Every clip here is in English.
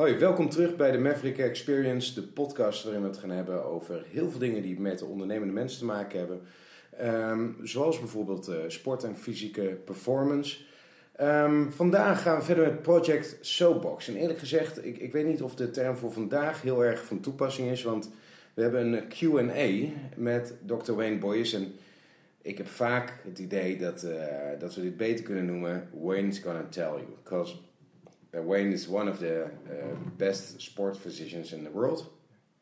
Hoi, welkom terug bij de Maverick Experience, de podcast waarin we het gaan hebben over heel veel dingen die met ondernemende mensen te maken hebben. Ehm, zoals bijvoorbeeld uh, sport en fysieke performance. Um, vandaag gaan we verder met Project Soapbox. En eerlijk gezegd, ik, ik weet niet of de term voor vandaag heel erg van toepassing is, want we hebben een QA met Dr. Wayne Boyes. En ik heb vaak het idee dat, uh, dat we dit beter kunnen noemen: Wayne's gonna tell you. Because Wayne is one of the uh, best sport physicians in the world.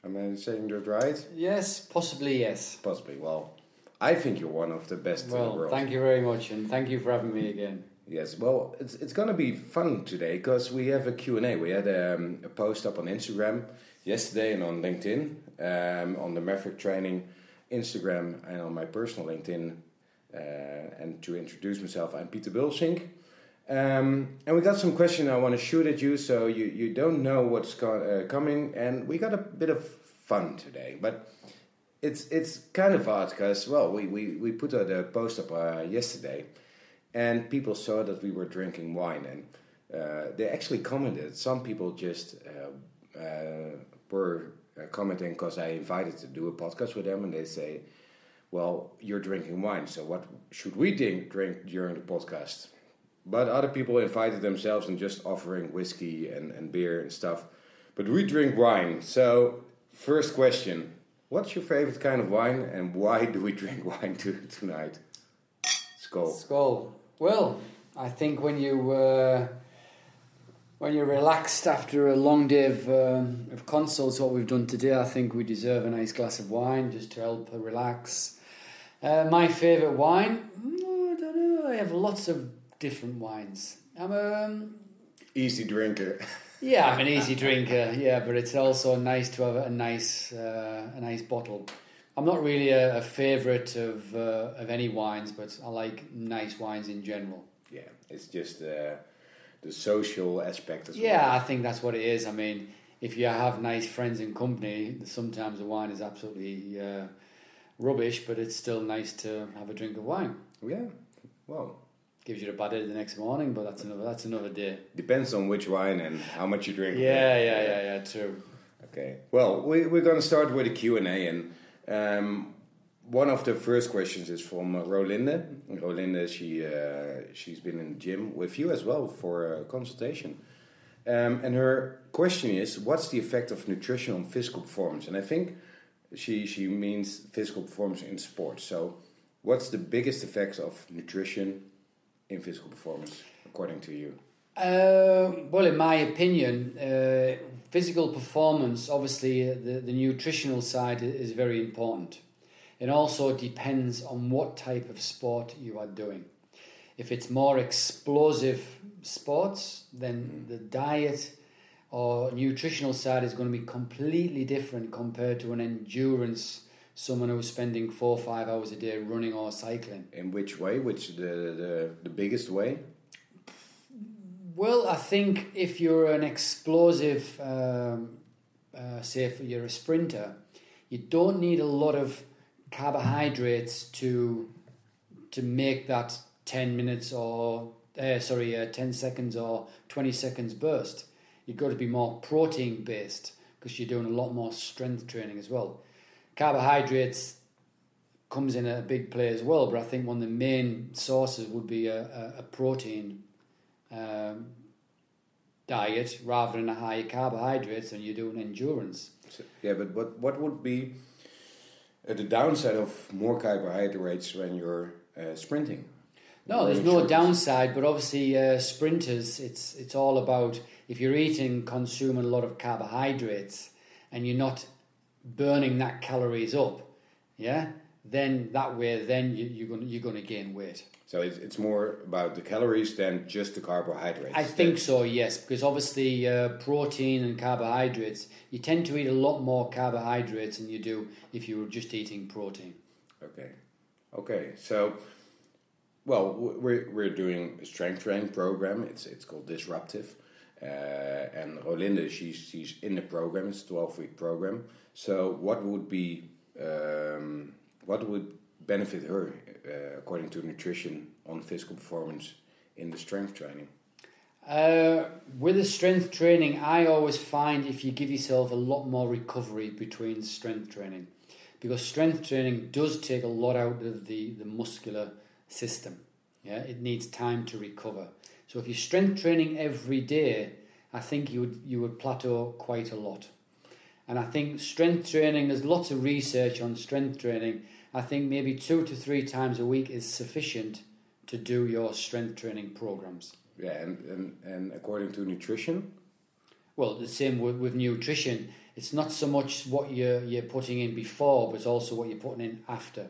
Am I saying that right? Yes, possibly yes. Possibly. Well, I think you're one of the best well, in the world. thank you very much, and thank you for having me again. Yes, well, it's, it's going to be fun today because we have a Q&A. We had um, a post up on Instagram yesterday and on LinkedIn, um, on the Maverick Training Instagram and on my personal LinkedIn. Uh, and to introduce myself, I'm Peter Bulsink. Um, and we got some questions I want to shoot at you, so you, you don't know what's uh, coming. And we got a bit of fun today, but it's it's kind of odd because well, we, we, we put a post up uh, yesterday, and people saw that we were drinking wine, and uh, they actually commented. Some people just uh, uh, were commenting because I invited to do a podcast with them, and they say, "Well, you're drinking wine, so what should we drink during the podcast?" But other people invited themselves and just offering whiskey and, and beer and stuff. But we drink wine. So, first question What's your favorite kind of wine and why do we drink wine to, tonight? Skull. Skull. Well, I think when you. Uh, when you're relaxed after a long day of, um, of consults, what we've done today, I think we deserve a nice glass of wine just to help relax. Uh, my favourite wine? Mm, I don't know. I have lots of different wines. I'm a um, easy drinker. yeah, I'm an easy drinker. Yeah, but it's also nice to have a nice uh, a nice bottle. I'm not really a, a favourite of uh, of any wines, but I like nice wines in general. Yeah, it's just uh, the social aspect as yeah, well. Yeah, I think that's what it is. I mean, if you have nice friends and company, sometimes the wine is absolutely uh, rubbish, but it's still nice to have a drink of wine. Yeah, well, gives you a bad headache the next morning, but that's another that's another day. Depends on which wine and how much you drink. Yeah, yeah, yeah, yeah, true. Okay. Well, we, we're going to start with a Q&A and um, one of the first questions is from uh, Rolinde. Rolinde, she, uh, she's been in the gym with you as well for a consultation. Um, and her question is, what's the effect of nutrition on physical performance? And I think she, she means physical performance in sports. So what's the biggest effects of nutrition in physical performance, according to you? Uh, well, in my opinion, uh, physical performance, obviously, uh, the, the nutritional side is very important. It also depends on what type of sport you are doing. If it's more explosive sports, then the diet or nutritional side is going to be completely different compared to an endurance someone who's spending four or five hours a day running or cycling. In which way? Which the the, the biggest way? Well, I think if you're an explosive, um, uh, say if you're a sprinter, you don't need a lot of carbohydrates to to make that ten minutes or uh, sorry, uh, ten seconds or twenty seconds burst. You've got to be more protein based because you're doing a lot more strength training as well carbohydrates comes in a big play as well, but I think one of the main sources would be a, a, a protein um, diet rather than a high carbohydrates and you're doing endurance. So, yeah, but what, what would be uh, the downside of more carbohydrates when you're uh, sprinting? No, there's no downside, but obviously uh, sprinters, it's it's all about if you're eating, consuming a lot of carbohydrates, and you're not burning that calories up, yeah, then that way, then you, you're going you're going to gain weight. So it's, it's more about the calories than just the carbohydrates. I think so, yes, because obviously uh, protein and carbohydrates, you tend to eat a lot more carbohydrates than you do if you were just eating protein. Okay, okay. So, well, we're we're doing a strength training program. It's it's called Disruptive. Uh, and Rolinde, she's, she's in the program. It's a 12 week program. So, what would be um, what would benefit her uh, according to nutrition on physical performance in the strength training? Uh, with the strength training, I always find if you give yourself a lot more recovery between strength training, because strength training does take a lot out of the, the muscular system. Yeah, it needs time to recover. So if you're strength training every day, I think you would you would plateau quite a lot. And I think strength training, there's lots of research on strength training. I think maybe two to three times a week is sufficient to do your strength training programs. Yeah, and, and, and according to nutrition? Well, the same with, with nutrition. It's not so much what you're, you're putting in before, but it's also what you're putting in after.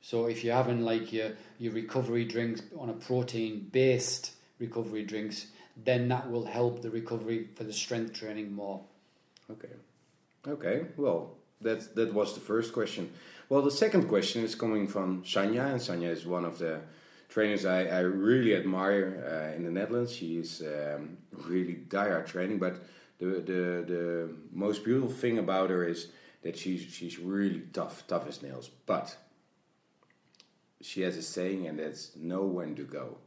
So if you're having like your, your recovery drinks on a protein based recovery drinks, then that will help the recovery for the strength training more. Okay. Okay. Well, that that was the first question. Well, the second question is coming from Sanja, and Sanja is one of the trainers I, I really admire uh, in the Netherlands. She is um, really dire training, but the, the the most beautiful thing about her is that she's she's really tough, tough as nails. But she has a saying, and that's know when to go,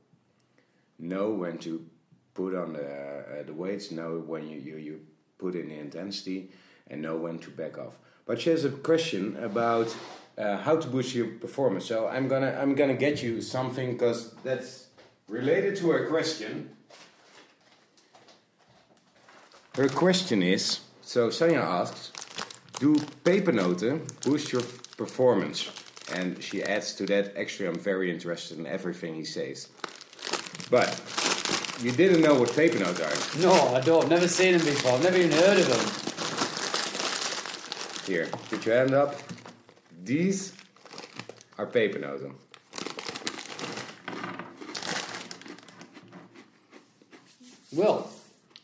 know when to put on the uh, the weights, know when you, you you put in the intensity, and know when to back off. But she has a question about uh, how to boost your performance. So I'm gonna I'm gonna get you something because that's related to her question. Her question is so Sanja asks, do pepernoten boost your performance? And she adds to that, actually, I'm very interested in everything he says. But you didn't know what pepernotes are. No, I don't. Never seen them before. I've never even heard of them. Here, put your hand up. These are pepernoten. Well,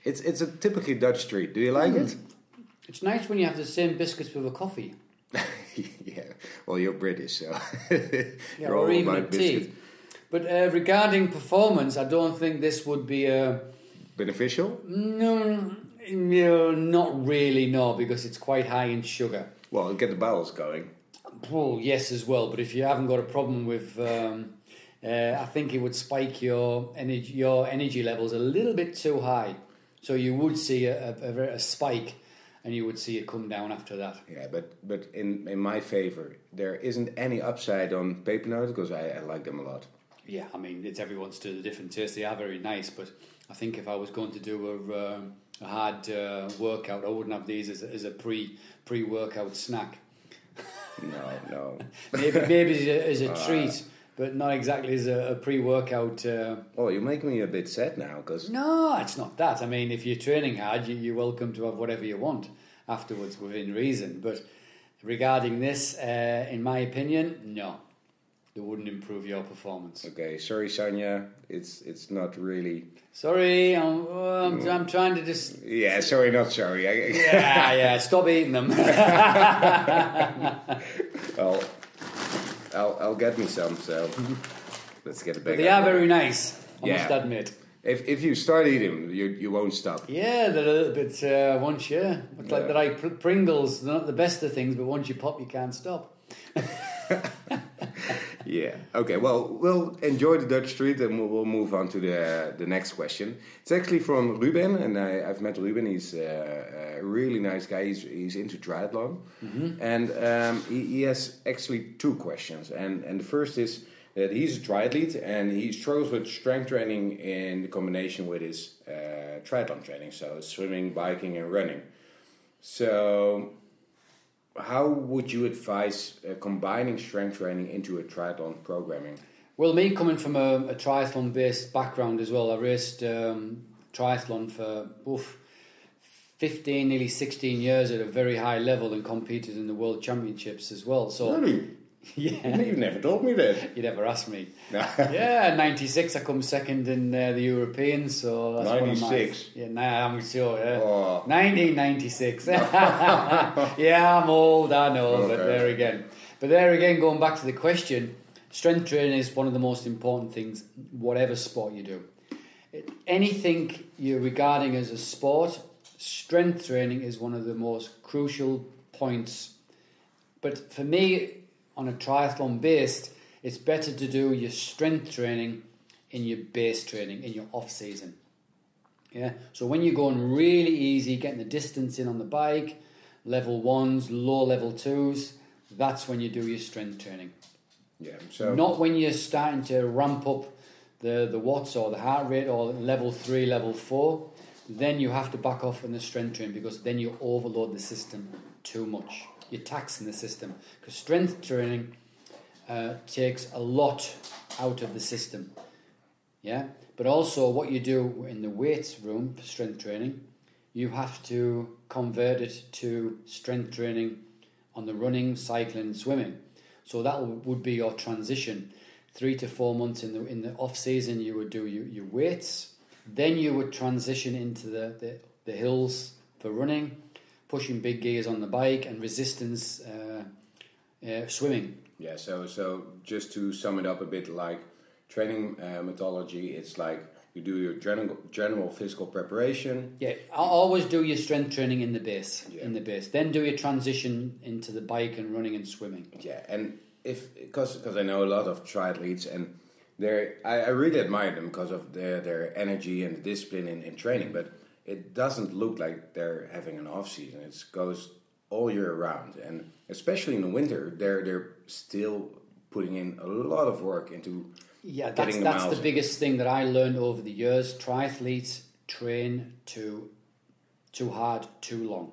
It's it's a typically Dutch treat. Do you like mm-hmm. it? it's nice when you have the same biscuits with a coffee. yeah. Well, you're British, so Yeah, you're or all even a tea. But uh, regarding performance, I don't think this would be a. Beneficial? Mm, no, no, not really, no, because it's quite high in sugar. Well, it'll get the bowels going. Well, yes, as well. But if you haven't got a problem with, um, uh, I think it would spike your energy, your energy levels a little bit too high. So you would see a, a, a, a spike, and you would see it come down after that. Yeah, but but in in my favor, there isn't any upside on pepernotes because I, I like them a lot. Yeah, I mean, it's everyone's to the different taste. They are very nice, but I think if I was going to do a, um, a hard uh, workout, I wouldn't have these as a, as a pre pre workout snack. No, no. Maybe maybe as a, as a treat, but not exactly as a, a pre workout. Uh, Oh, you're making me a bit sad now because no, it's not that. I mean, if you're training hard, you, you're welcome to have whatever you want afterwards within reason. But regarding this, uh, in my opinion, no, it wouldn't improve your performance. okay, sorry, Sanja, it's it's not really. Sorry, I'm, I'm, I'm trying to just. Yeah, sorry, not sorry. Yeah, yeah, stop eating them. I'll, I'll I'll get me some. So let's get it back. they are very nice, I Yeah. must admit. If if you start eating, you you won't stop. Yeah, they're a little bit, uh, once you, it's like Yeah. they're like Pr- Pringles, they're not the best of things, but once you pop, you can't stop. Yeah. Okay. Well, we'll enjoy the Dutch street, and we'll, we'll move on to the the next question. It's actually from Ruben, and I, I've met Ruben. He's uh, a really nice guy. He's he's into triathlon, and um, he, he has actually two questions. And and the first is that he's a triathlete, and he struggles with strength training in combination with his uh, triathlon training, so swimming, biking, and running. So how would you advise uh, combining strength training into a triathlon programming? Well, me coming from a, a triathlon based background as well, I raced um, triathlon for oof, 15, nearly 16 years at a very high level and competed in the world championships as well. So, Really? yeah, You've never told me that. you never asked me. Yeah, 96, I come second in uh, the Europeans, so that's one of my- 96? Yeah, nah, I'm sure, yeah. Oh. 1996. yeah, I'm old, I know, but there again. But there again, going back to the question, strength training is one of the most important things, whatever sport you do. Anything you're regarding as a sport, strength training is one of the most crucial points. But for me, on a triathlon based, it's better to do your strength training in your base training, in your off season. Yeah. So when you're going really easy, getting the distance in on the bike, level ones, low level twos, that's when you do your strength training. Yeah. So Not when you're starting to ramp up the, the watts or the heart rate or level three, level four. Then you have to back off in the strength training because then you overload the system too much. You're taxing the system because strength training uh, takes a lot out of the system. Yeah, but also what you do in the weights room for strength training, you have to convert it to strength training on the running, cycling, swimming. So that would be your transition. Three to four months in the in the off season, you would do your, your weights. Then you would transition into the, the, the hills for running, pushing big gears on the bike, and resistance uh, uh, swimming. Yeah, so so just to sum it up a bit, like training uh, methodology, it's like you do your general general physical preparation. Yeah, I'll always do your strength training in the base. Yeah. In the base, then do your transition into the bike and running and swimming. Yeah, and if because because I know a lot of triathletes and they I, I really admire them because of their their energy and the discipline in, in training, but it doesn't look like they're having an off season. It goes all year round, and especially in the winter, they're they're still putting in a lot of work into Yeah, that's Getting the that's the in. biggest thing that I learned over the years. Triathletes train too too hard, too long.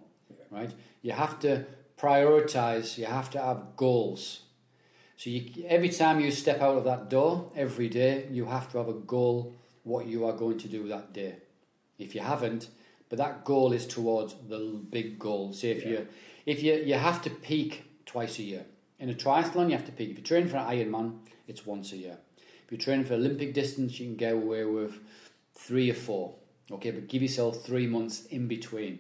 Right? You have to prioritize. You have to have goals. So you, every time you step out of that door, every day, you have to have a goal. What you are going to do that day. If you haven't, but that goal is towards the big goal. Say if Yeah. you if you you have to peak twice a year in a triathlon, you have to peak. If you're training for an Ironman, it's once a year. If you're training for Olympic distance, you can get away with three or four. Okay, but give yourself three months in between.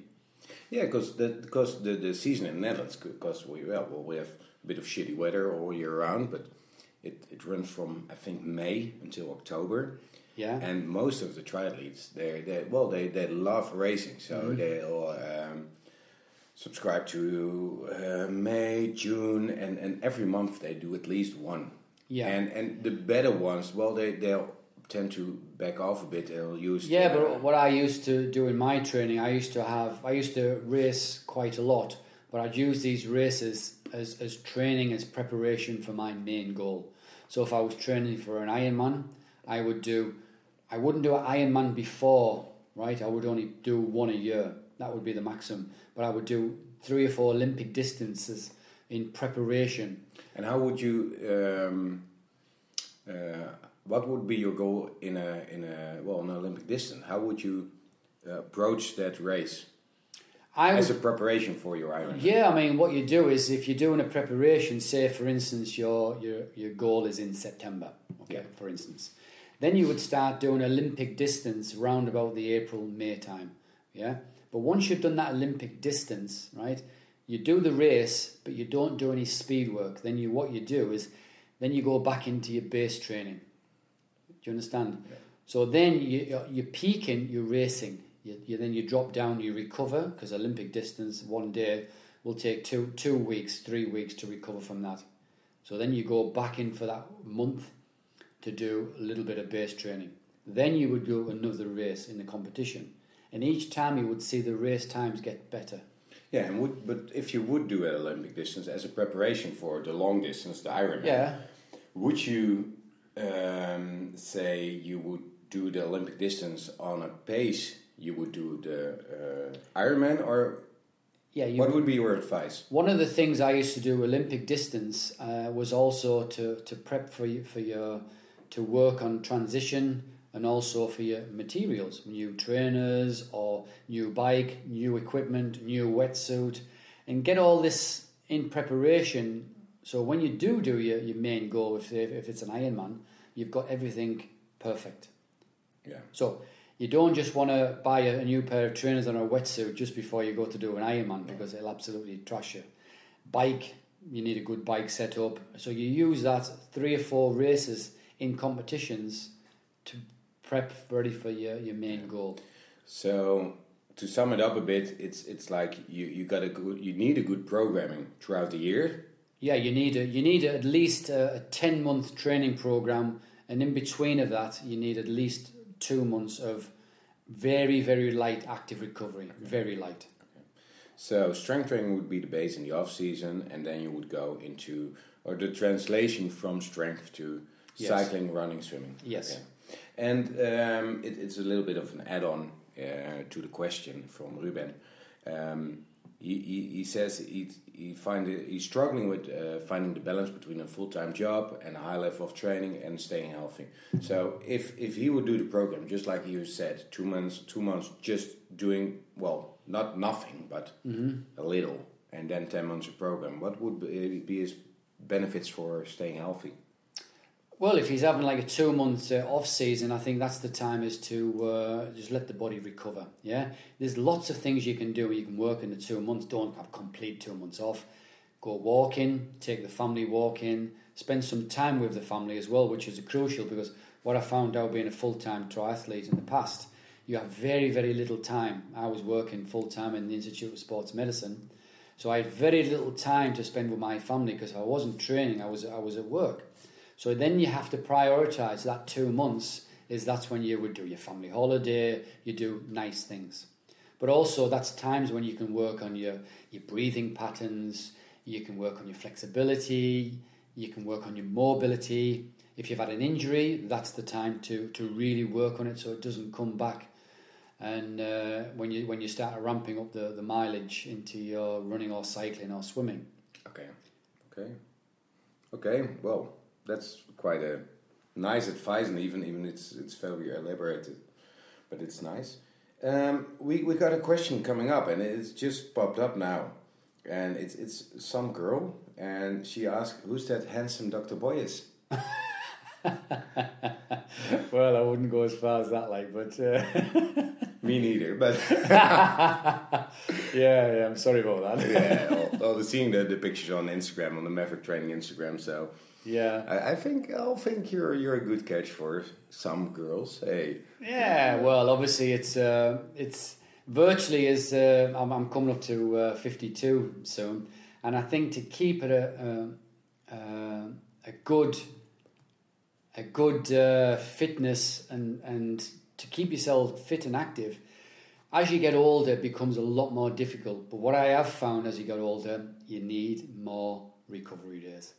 Yeah, because the because the, the season in the Netherlands because we well, well we have a bit of shitty weather all year round, but it, it runs from I think May until October, Yeah, and most of the triathletes they they well they, they love racing, so Mm-hmm. they'll um, subscribe to uh, May June and, and every month they do at least one. Yeah. and and the better ones well they they'll tend to back off a bit. They'll use yeah. uh, But what I used to do in my training, I used to have I used to race quite a lot, but I'd use these races as as training as preparation for my main goal. So if I was training for an Ironman, I would do I wouldn't do an Ironman before, right? I would only do one a year. That would be the maximum. But I would do three or four Olympic distances in preparation. And how would you? Um, uh, what would be your goal in a in a well an Olympic distance? How would you uh, approach that race I would as a preparation for your Ironman? Yeah, I mean, what you do is if you're doing a preparation, say for instance your your your goal is in September, okay, Yeah. for instance, then you would start doing Olympic distance round about the April May time, yeah. But once you've done that Olympic distance, right, you do the race, but you don't do any speed work. Then you what you do is then you go back into your base training. Do you understand? So then you, you're, you're peaking, you're racing. You, you then you drop down, you recover because Olympic distance one day will take two two weeks, three weeks to recover from that. So then you go back in for that month to do a little bit of base training. Then you would do another race in the competition, and each time you would see the race times get better. Yeah, and would but if you would do an Olympic distance as a preparation for the long distance, the Ironman, Yeah, would you um, say you would do the Olympic distance on a pace you would do the uh, Ironman, or yeah. What would be your advice? One of the things I used to do Olympic distance uh, was also to, to prep for you, for your to work on transition and also for your materials, new trainers or new bike, new equipment, new wetsuit, and get all this in preparation. So when you do do your, your main goal, if if it's an Ironman, you've got everything perfect. Yeah. So you don't just want to buy a, new pair of trainers and a wetsuit just before you go to do an Ironman because it'll absolutely trash you. Bike, you need a good bike setup. So you use that three or four races in competitions to prep ready for your, your main goal. So to sum it up a bit, it's it's like you you got a good you need a good programming throughout the year. Yeah, you need a, you need at least a, a ten month training program, and in between of that, you need at least two months of very very light active recovery, very light. So strength training would be the base in the off season, and then you would go into or the translation from strength to Yes. cycling, running, swimming. Yes. Okay. And um, it, it's a little bit of an add-on uh, to the question from Ruben. Um, he, he, he says he, he find it, he's struggling with uh, finding the balance between a full-time job and a high level of training and staying healthy. So if, if he would do the program just like you said, two months two months just doing well, not nothing but a little, and then ten months of program, what would be, be his benefits for staying healthy? Well, if he's having like a two month uh, off season, I think that's the time is to uh, just let the body recover. Yeah, there's lots of things you can do. You can work in the two months. Don't have complete two months off. Go walking, take the family walking, spend some time with the family as well, which is crucial because what I found out being a full time triathlete in the past, you have very very little time. I was working full time in the Institute of Sports Medicine, so I had very little time to spend with my family because I wasn't training. I was I was at work. So then you have to prioritize that two months. Is that's when you would do your family holiday, you do nice things, but also that's times when you can work on your your breathing patterns. You can work on your flexibility. You can work on your mobility. If you've had an injury, that's the time to to really work on it so it doesn't come back. And uh, when you when you start ramping up the, the mileage into your running or cycling or swimming. Okay, okay, okay. Well, that's quite a nice advice, and even even it's it's very elaborated, but it's nice. Um, we we got a question coming up, and it's just popped up now, and it's it's some girl, and she asked, "Who's that handsome Doctor Boyes?" well, I wouldn't go as far as that, like, but uh, Me neither, but yeah, yeah, I'm sorry about that. yeah, all, all the seeing the, the pictures on Instagram on the Maverick Training Instagram, so. Yeah, I, I think I'll think you're you're a good catch for some girls. Hey, yeah. Well, obviously, it's uh, it's virtually is. Uh, I'm, I'm coming up to uh, 52 soon, and I think to keep it a a, a, a good a good uh, fitness and and to keep yourself fit and active. As you get older, it becomes a lot more difficult. But what I have found as you get older, you need more recovery days.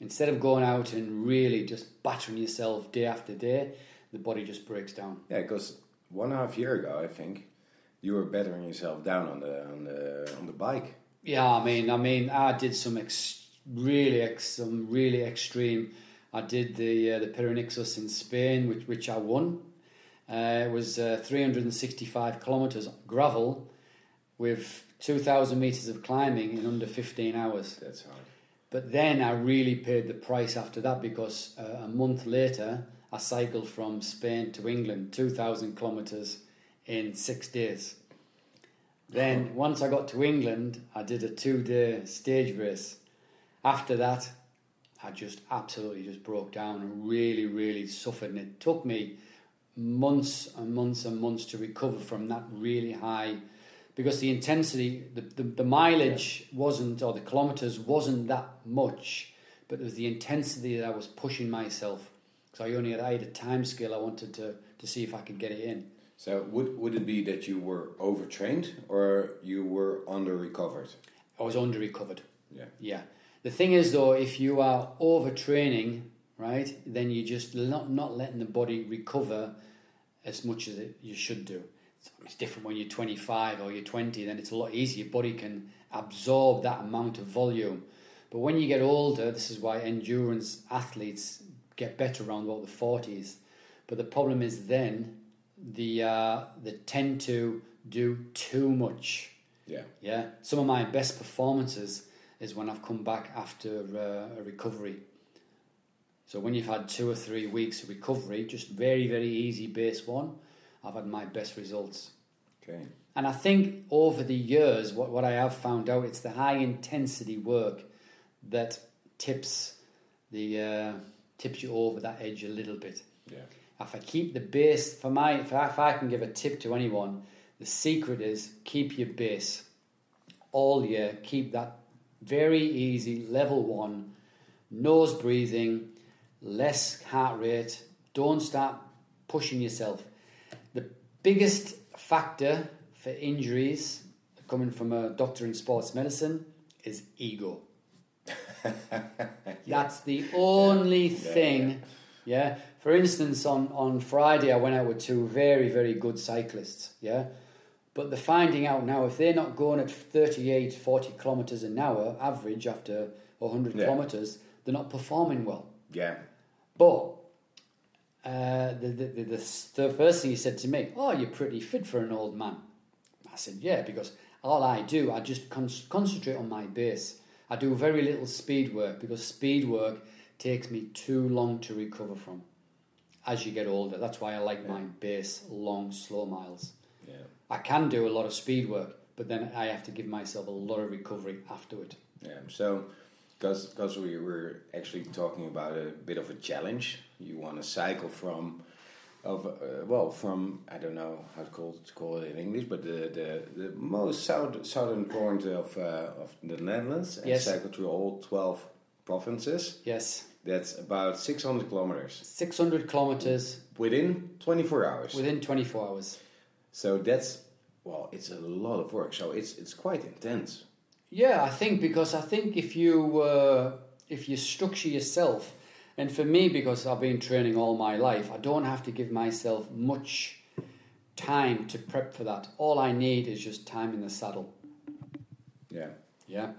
Instead of going out and really just battering yourself day after day, the body just breaks down. yeah, because one and a half year ago, I think you were bettering yourself down on the on the on the bike. Yeah, I mean, I mean, I did some ex- really ex- some really extreme. I did the uh, the Pyrenixos in Spain, which which I won. Uh, it was uh, 365 kilometers gravel with 2,000 meters of climbing in under 15 hours. That's hard. But then I really paid the price after that because uh, a month later I cycled from Spain to England, 2,000 kilometres in six days. Then once I got to England, I did a two day stage race. After that, I just absolutely just broke down and really, really suffered. And it took me months and months and months to recover from that really high because the intensity, the, the, the mileage wasn't, or the kilometres wasn't that much, but it was the intensity that I was pushing myself. So I only had, I had a time scale I wanted to, to see if I could get it in. So would would it be that you were overtrained or you were under recovered? I was under recovered. Yeah. Yeah. The thing is, though, if you are overtraining, right, then you're just not, not letting the body recover as much as it, you should do. It's, different when you're 25 or you're 20, then it's a lot easier. Your body can absorb that amount of volume. But when you get older, this is why endurance athletes get better around about the 40s. But the problem is then the uh, they tend to do too much. Yeah. Yeah, some of my best performances is when I've come back after uh, a recovery. So when you've had two or three weeks of recovery, just very very easy base one, I've had my best results. Okay. And I think over the years, what, what I have found out, it's the high intensity work that tips the uh, tips you over that edge a little bit. Yeah. If I keep the base for my, if I, if I can give a tip to anyone, the secret is keep your base all year. Keep that very easy level one, nose breathing, less heart rate. Don't start pushing yourself. The biggest factor for injuries coming from a doctor in sports medicine is ego. That's the only thing. Yeah. For instance, on, on Friday, I went out with two very, very good cyclists. Yeah. But they're finding out now if they're not going at 38, 40 kilometres an hour average after 100 Yeah. kilometres, they're not performing well. Yeah. But uh, the, the, the, the, first thing he said to me, Oh, you're pretty fit for an old man. I said, Yeah, because all I do, I just con- concentrate on my base. I do very little speed work because speed work takes me too long to recover from as you get older. That's why I like my base long, slow miles. Yeah. I can do a lot of speed work, but then I have to give myself a lot of recovery afterward. Yeah. So, because we were actually talking about a bit of a challenge, you want to cycle from, of uh, well, from I don't know how to call to call it in English, but the the, the most south, southern point of uh, of the Netherlands and Yes. cycle through all twelve provinces. Yes, That's about six hundred kilometers 600 kilometers within twenty four hours. within 24 hours. So that's well, it's a lot of work. So it's it's quite intense. Yeah, I think because I think if you uh, if you structure yourself, and for me because I've been training all my life, I don't have to give myself much time to prep for that. All I need is just time in the saddle. Yeah. Yeah,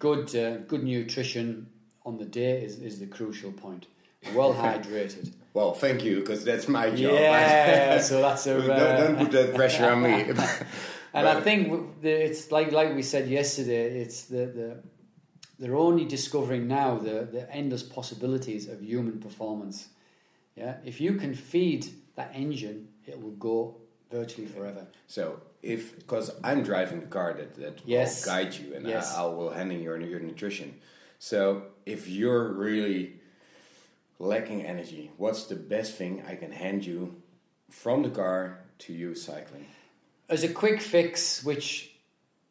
good uh, good nutrition on the day is, is the crucial point. Well hydrated. Well, thank you, because that's my job. yeah, so that's a. don't, uh, don't put that pressure on me. And I think it's like like we said yesterday. It's the, the they're only discovering now the the endless possibilities of human performance. Yeah, if you can feed that engine, it will go virtually forever. so if because I'm driving the car that that Yes. will guide you and Yes. I, I will handle your your nutrition. So if you're really lacking energy, what's the best thing I can hand you from the car to you cycling? As a quick fix, which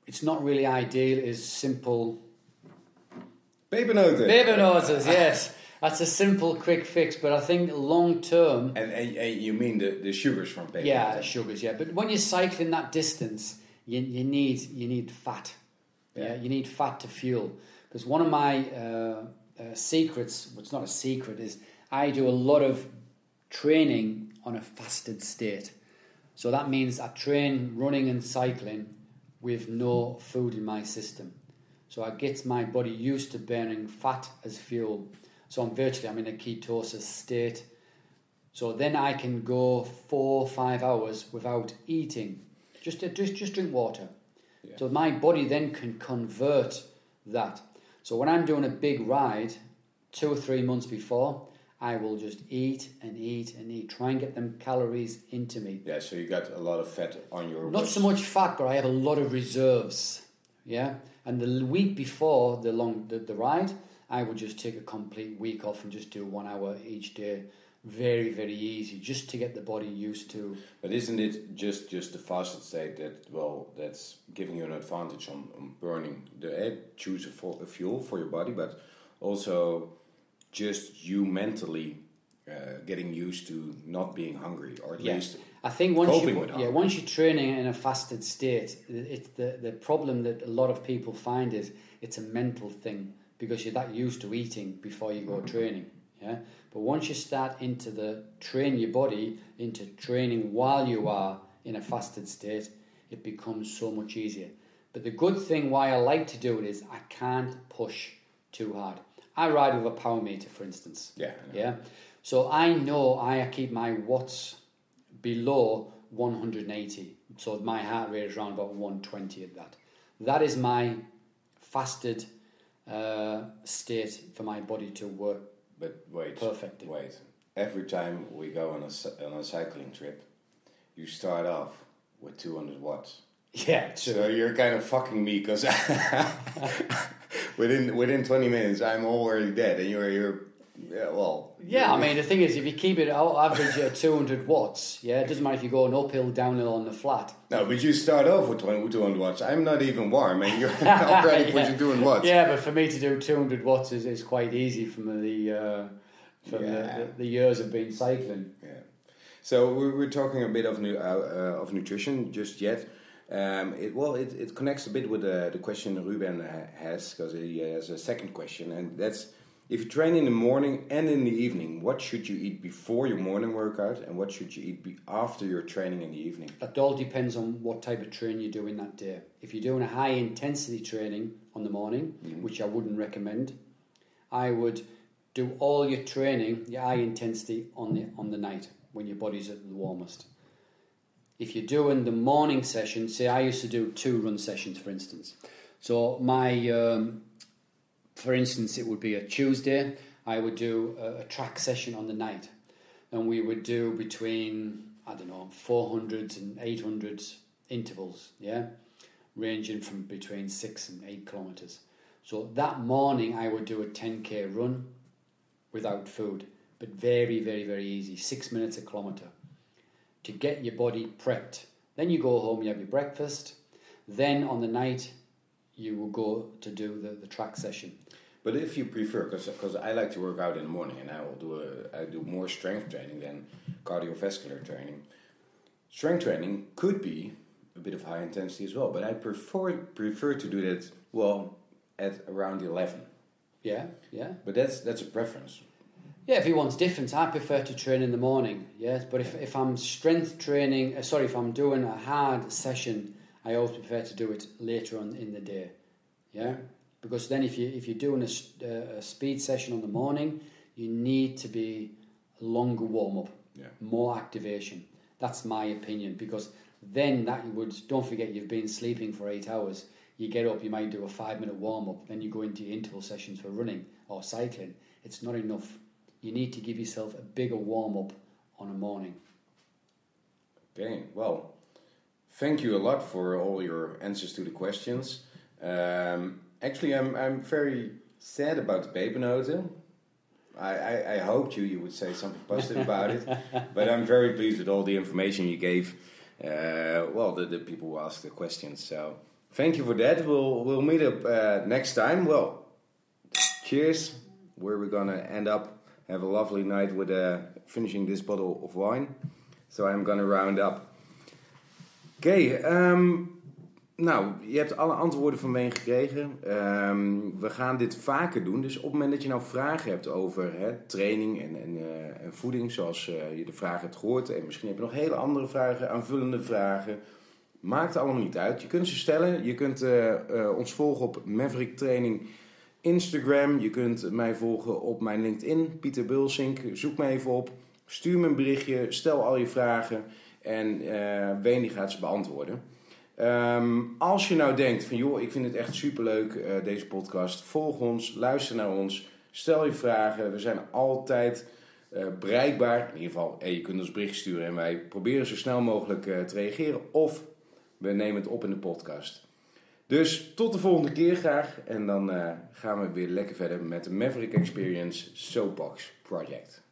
it's not really ideal, is simple Pepernoten. baby noses. Yes, that's a simple quick fix, but I think long term. And, and, and you mean the, the sugars from pepernoten? Yeah, sugars. Yeah, but when you're cycling that distance, you, you need you need fat. Yeah. Yeah. you need fat to fuel. Because one of my uh, uh, secrets, well, it's not a secret, is I do a lot of training on a fasted state. So that means I train running and cycling with no food in my system. So I get my body used to burning fat as fuel. So I'm virtually I'm in a ketosis state. So then I can go four five hours without eating, just just just drink water. Yeah. So my body then can convert that. So when I'm doing a big ride, two or three months before, I will just eat and eat and eat, try and get them calories into me. Yeah, so you got a lot of fat on your Not so much fat, but I have a lot of reserves. Yeah, and the week before the long the, the ride, I would just take a complete week off and just do one hour each day. Very very easy, just to get the body used to. But isn't it just just the fasted state that well that's giving you an advantage on, on burning the eh, choose a fuel for your body, but also just you mentally uh, getting used to not being hungry or at Yeah. least I think once Coping you, yeah, once you're training in a fasted state, it's the the problem that a lot of people find is it's a mental thing because you're that used to eating before you go Mm-hmm. training. Yeah, but once you start into the train your body into training while you are in a fasted state, it becomes so much easier. But the good thing why I like to do it is I can't push too hard. I ride with a power meter, for instance. yeah Yeah. So I know I keep my watts below 180. So my heart rate is around about 120 at that. That is my fasted uh, state for my body to work But wait, perfectly. wait. Every time we go on a on a cycling trip, you start off with two hundred watts. Yeah, So you're kind of fucking me because within within twenty minutes I'm already dead, and you're you're yeah well Yeah, I mean the thing is, if you keep it average at 200 watts, yeah, it doesn't matter if you go an uphill, downhill on the flat. no, but you start off with 20, 200 watts. I'm not even warm, and you're already Yeah. pushing 200 watts. Yeah, but for me to do 200 watts is, is quite easy from the uh, from Yeah. the, the, the years of being cycling. Yeah. So we're, we're talking a bit of new, uh, uh, of nutrition just yet. Um, it, well, it, it connects a bit with the, the question Ruben has because he has a second question, and that's if you train in the morning and in the evening, what should you eat before your morning workout, and what should you eat after your training in the evening? That all depends on what type of training you're doing that day. If you're doing a high intensity training on the morning, mm-hmm. which I wouldn't recommend, I would do all your training, your high intensity on the on the night when your body's at the warmest. If you're doing the morning session, say I used to do two run sessions, for instance. So my, um, for instance, it would be a Tuesday. I would do a, a track session on the night, and we would do between I don't know 400s and 800s intervals, yeah, ranging from between six and eight kilometers. So that morning I would do a 10k run without food, but very, very, very easy. Six minutes a kilometer to get your body prepped. Then you go home, you have your breakfast. Then on the night, you will go to do the, the track session. But if you prefer, because I like to work out in the morning, and I will do a, I do more strength training than cardiovascular training. Strength training could be a bit of high intensity as well, but I prefer prefer to do that well at around eleven. Yeah, yeah. But that's that's a preference. Yeah, if he wants difference, I prefer to train in the morning. Yes, but if, if I'm strength training, uh, sorry, if I'm doing a hard session, I always prefer to do it later on in the day. Yeah, because then if you if you're doing a, uh, a speed session on the morning, you need to be longer warm up, yeah. more activation. That's my opinion because then that would don't forget you've been sleeping for eight hours. You get up, you might do a five minute warm up, then you go into your interval sessions for running or cycling. It's not enough you need to give yourself a bigger warm up on a morning. Okay, well, thank you a lot for all your answers to the questions. Um, actually, I'm, I'm very sad about the pepernoten. I, I, I, hoped you, you would say something positive about it, but I'm very pleased with all the information you gave. Uh, well, the, the people who asked the questions. So thank you for that. We'll we'll meet up uh, next time. Well, cheers. Where we're gonna end up have a lovely night with uh, finishing this bottle of wine. So I'm gonna round up. Oké, okay, um, nou, je hebt alle antwoorden van mij gekregen. Um, we gaan dit vaker doen. Dus op het moment dat je nou vragen hebt over hè, training en, en, uh, en, voeding, zoals uh, je de vragen hebt gehoord, en misschien heb je nog hele andere vragen, aanvullende vragen. Maakt het allemaal niet uit. Je kunt ze stellen. Je kunt uh, ons volgen op Maverick Training Instagram. Je kunt mij volgen op mijn LinkedIn, Pieter Bulsink. Zoek me even op. Stuur me een berichtje. Stel al je vragen. En uh, gaat ze beantwoorden. Ehm, als je nou denkt van joh, ik vind het echt superleuk uh, deze podcast. Volg ons, luister naar ons. Stel je vragen. We zijn altijd uh, bereikbaar. In ieder geval, hey, je kunt ons bericht sturen en wij proberen zo snel mogelijk te reageren. Of we nemen het op in de podcast. Dus tot de volgende keer graag. En dan uh, gaan we weer lekker verder met de Maverick Experience Soapbox Project.